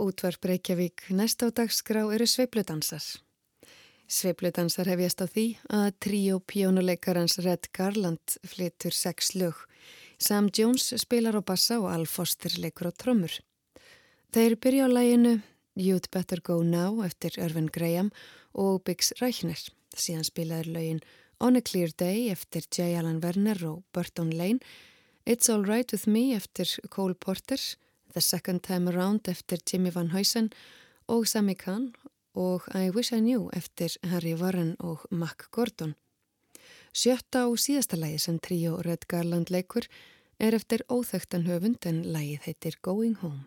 Útvarp Reykjavík næst á dagskrá eru sveipludansar. Sveipludansar hefjast á því að tríó pjónuleikarans Red Garland flytur sex lög. Sam Jones spilar á bassa og Al Foster leikur á trommur. Þeir byrja á læginu You'd Better Go Now eftir Irvin Graham og Biggs Rækner. Síðan spilaður lögin On a Clear Day eftir J. Allen Werner og Burton Lane, It's All Right With Me eftir Cole Porter, The Second Time Around eftir Jimmy Van Heusen og Sammy Kahn og I Wish I Knew eftir Harry Warren og Mac Gordon. Sjötta og síðasta lægi sem tríó Red Garland leikur er eftir óþögtan höfund en lægið heitir Going Home.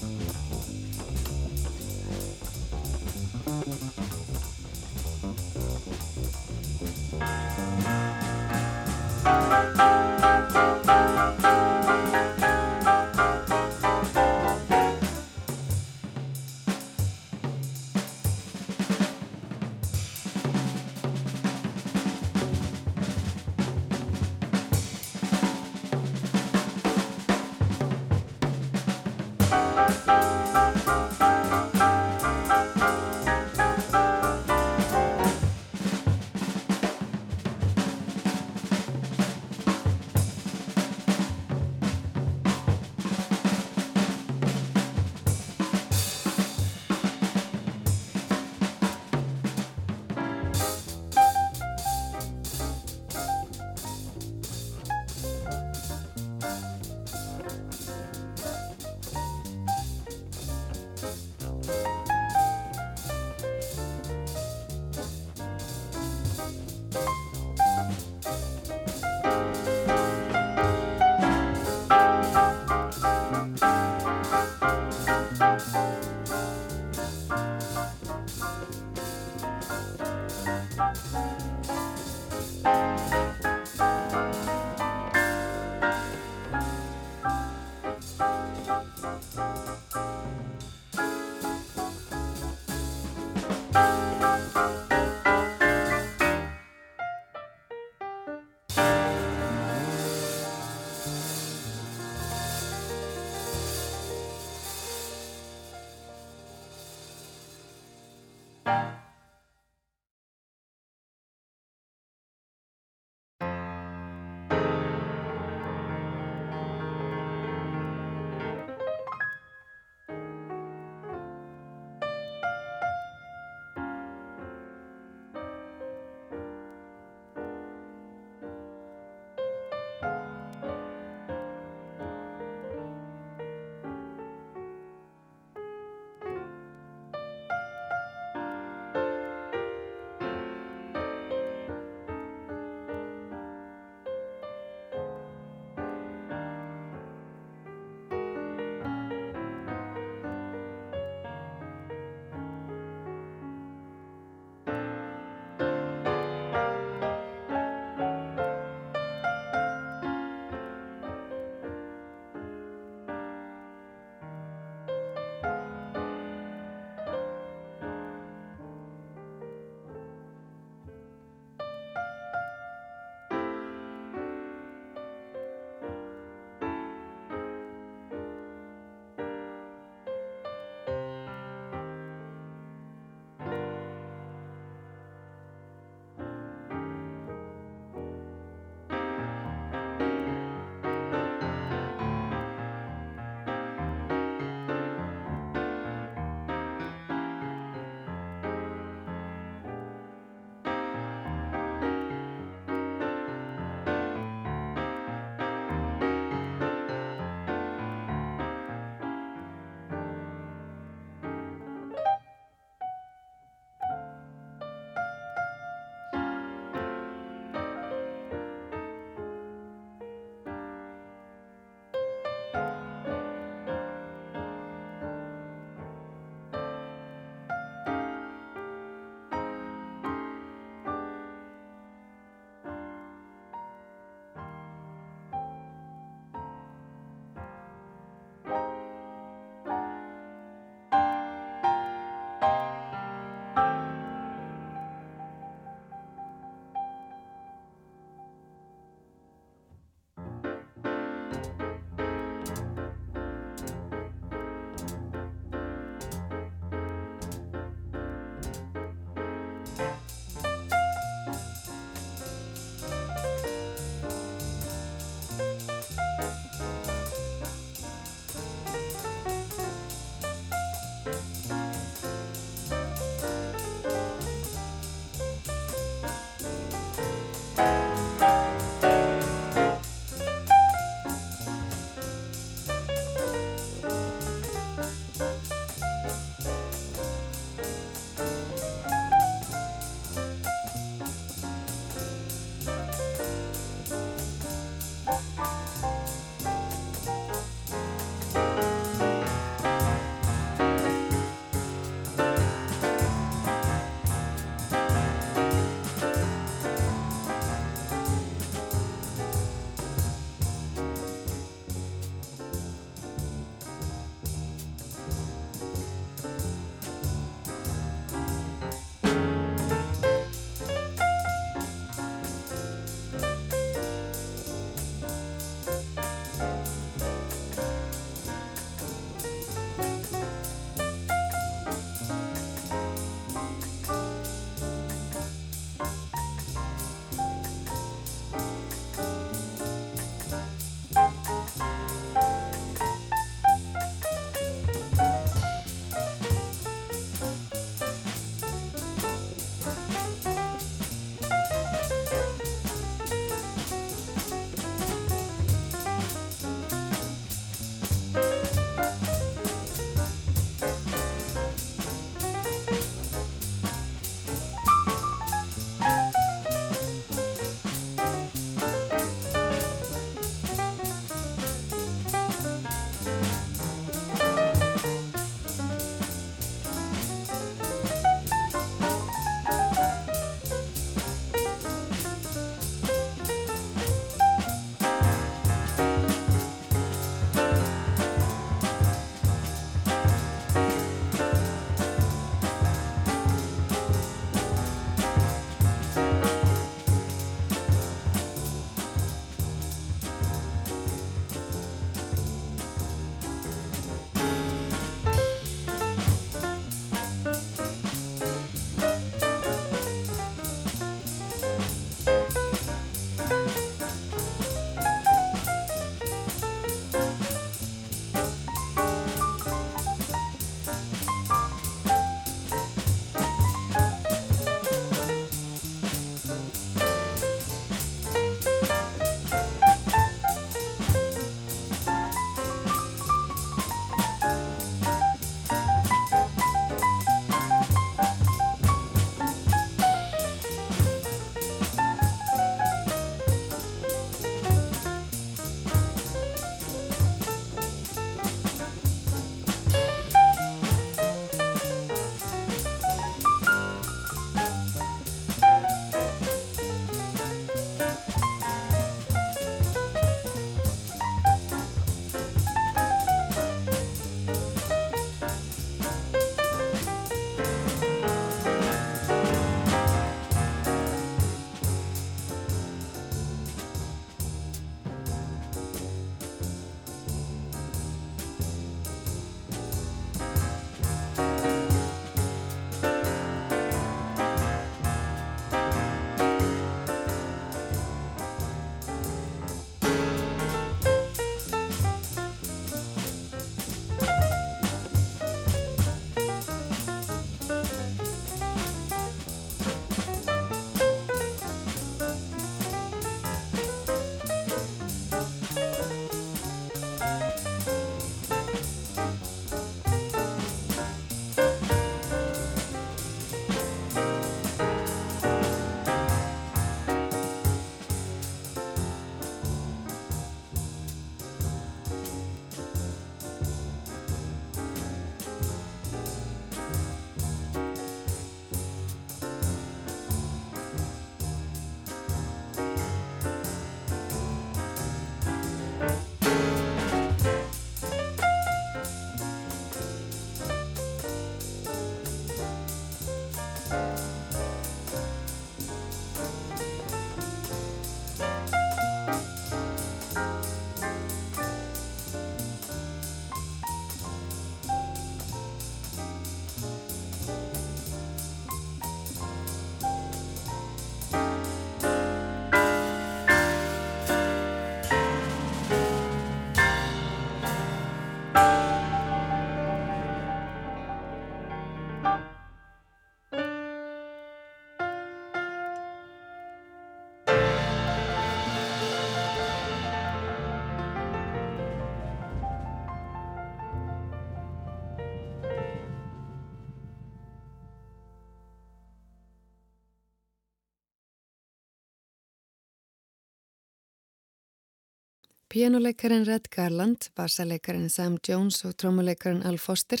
Pianoleikarin Red Garland, bassaleikarin Sam Jones og trómuleikarin Al Foster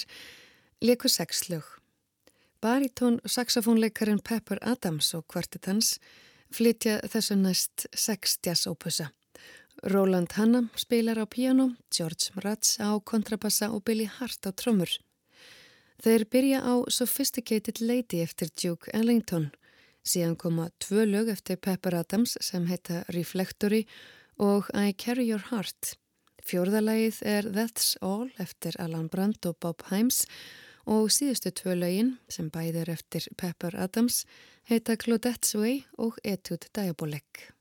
leikur sex lög. Baritón saxofónleikarin Pepper Adams og kvartet hans flytja þessu næst sex jazz-ópusa. Roland Hanna spilar á piano, George Mraz á kontrabassa og Billy Hart á trómur. Þeir byrja á Sophisticated Lady eftir Duke Ellington. Síðan koma tvö lög eftir Pepper Adams sem heita Reflectory og I Carry Your Heart. Fjórðalagið er That's All eftir Alan Brandt og Bob Himes og síðustu tvö lögin sem bæðir eftir Pepper Adams heita Claudette's Way og Etude Diabolique.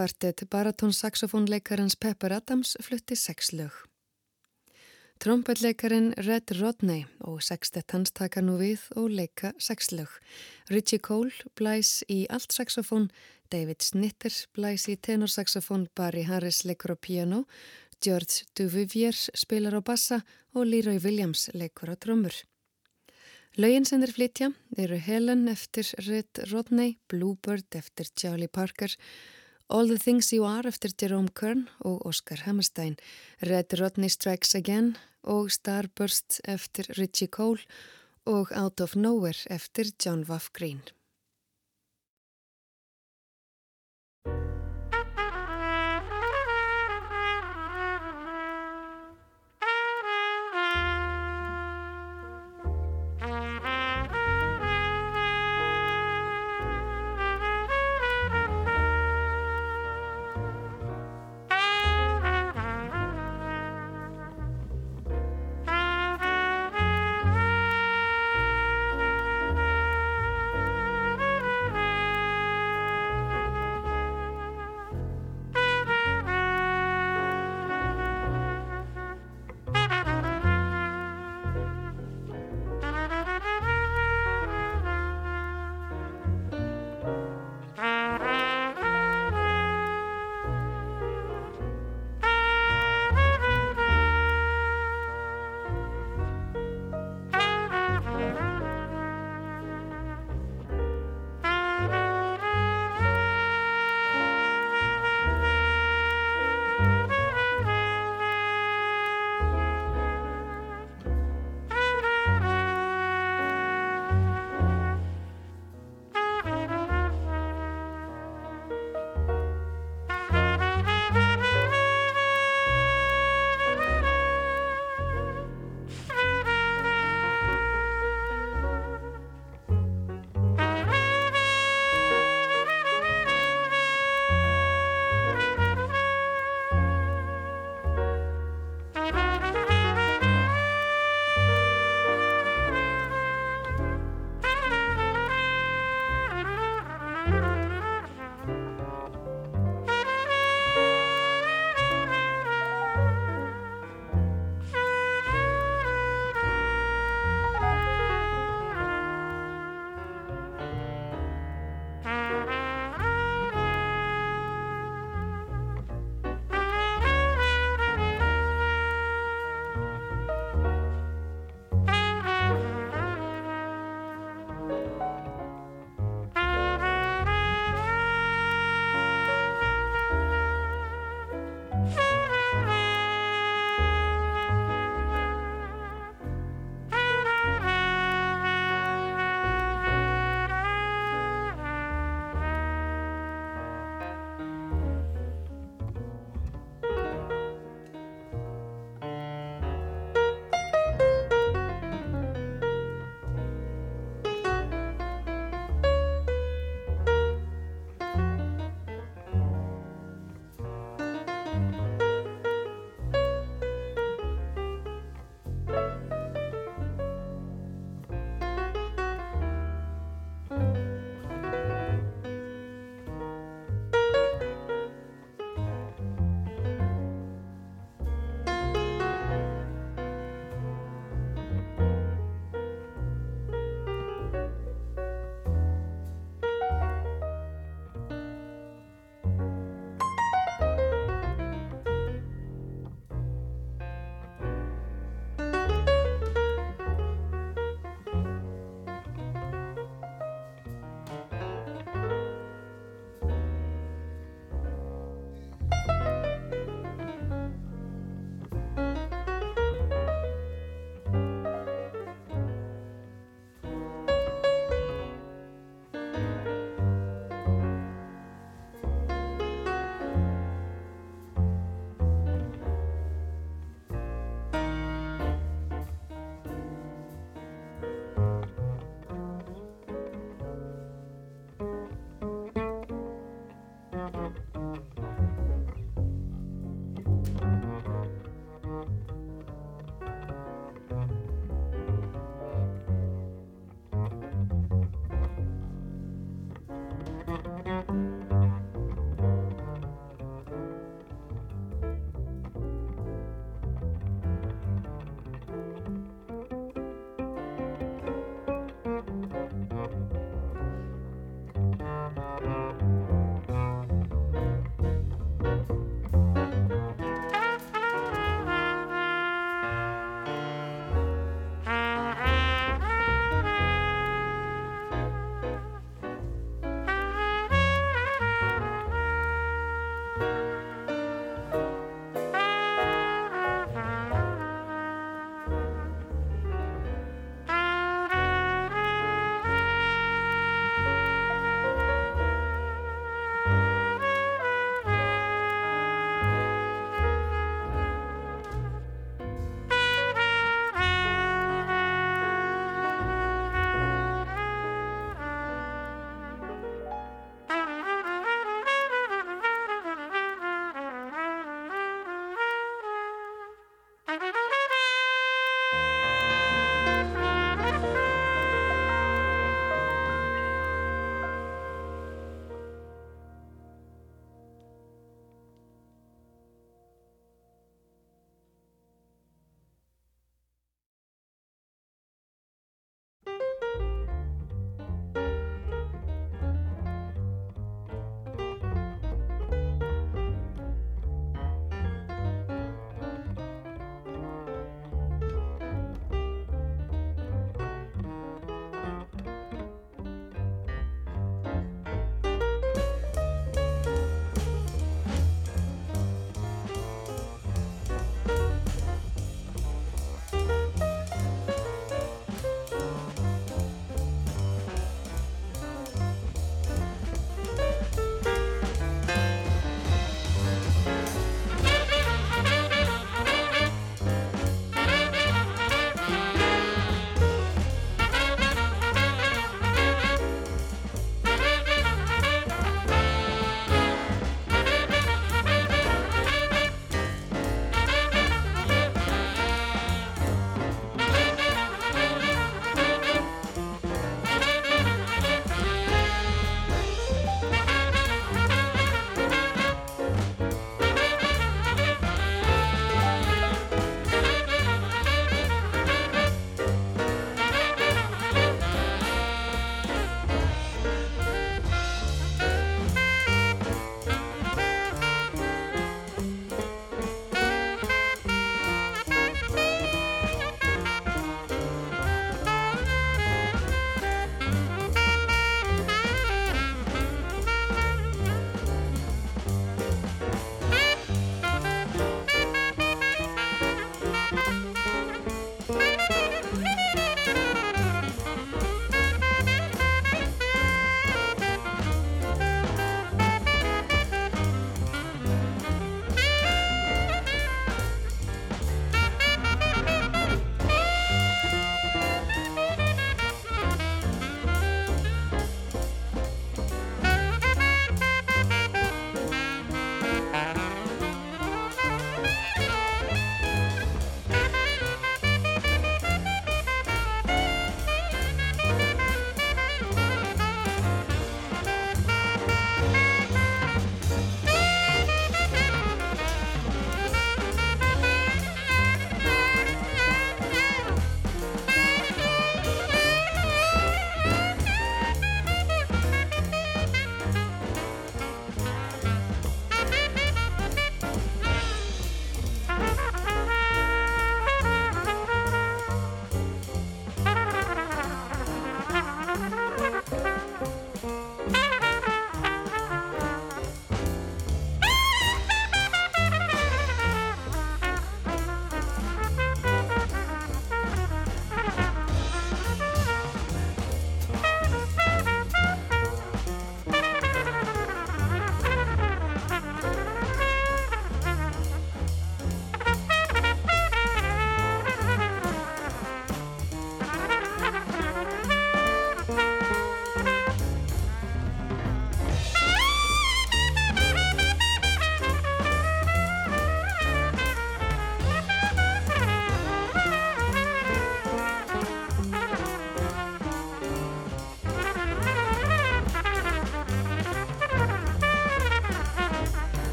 Kvartet baratónsaxofónleikarans Pepper Adams flutti sex lög. Trompetleikarin Red Rodney og sextett hans taka nú við og leika sex lög. Richie Cole blæs í allt saxofón, David Snitter blæs í tenorsaxofón, Barry Harris leikur á piano, George Duvivier spilar á bassa og Leroy Williams leikur á drömmur. Laugin sem þeir flytja eru Helen eftir Red Rodney, Bluebird eftir Charlie Parker, All the Things You Are eftir Jerome Kern og Oscar Hammerstein, Red Rodney Strikes Again og Starburst eftir Richie Cole og Out of Nowhere eftir John Waff Green.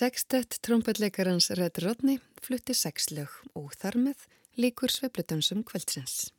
Sextett trombetleikarans Red Rodney flutti sex lög og þar með líkur sveipludansum kvöldsins.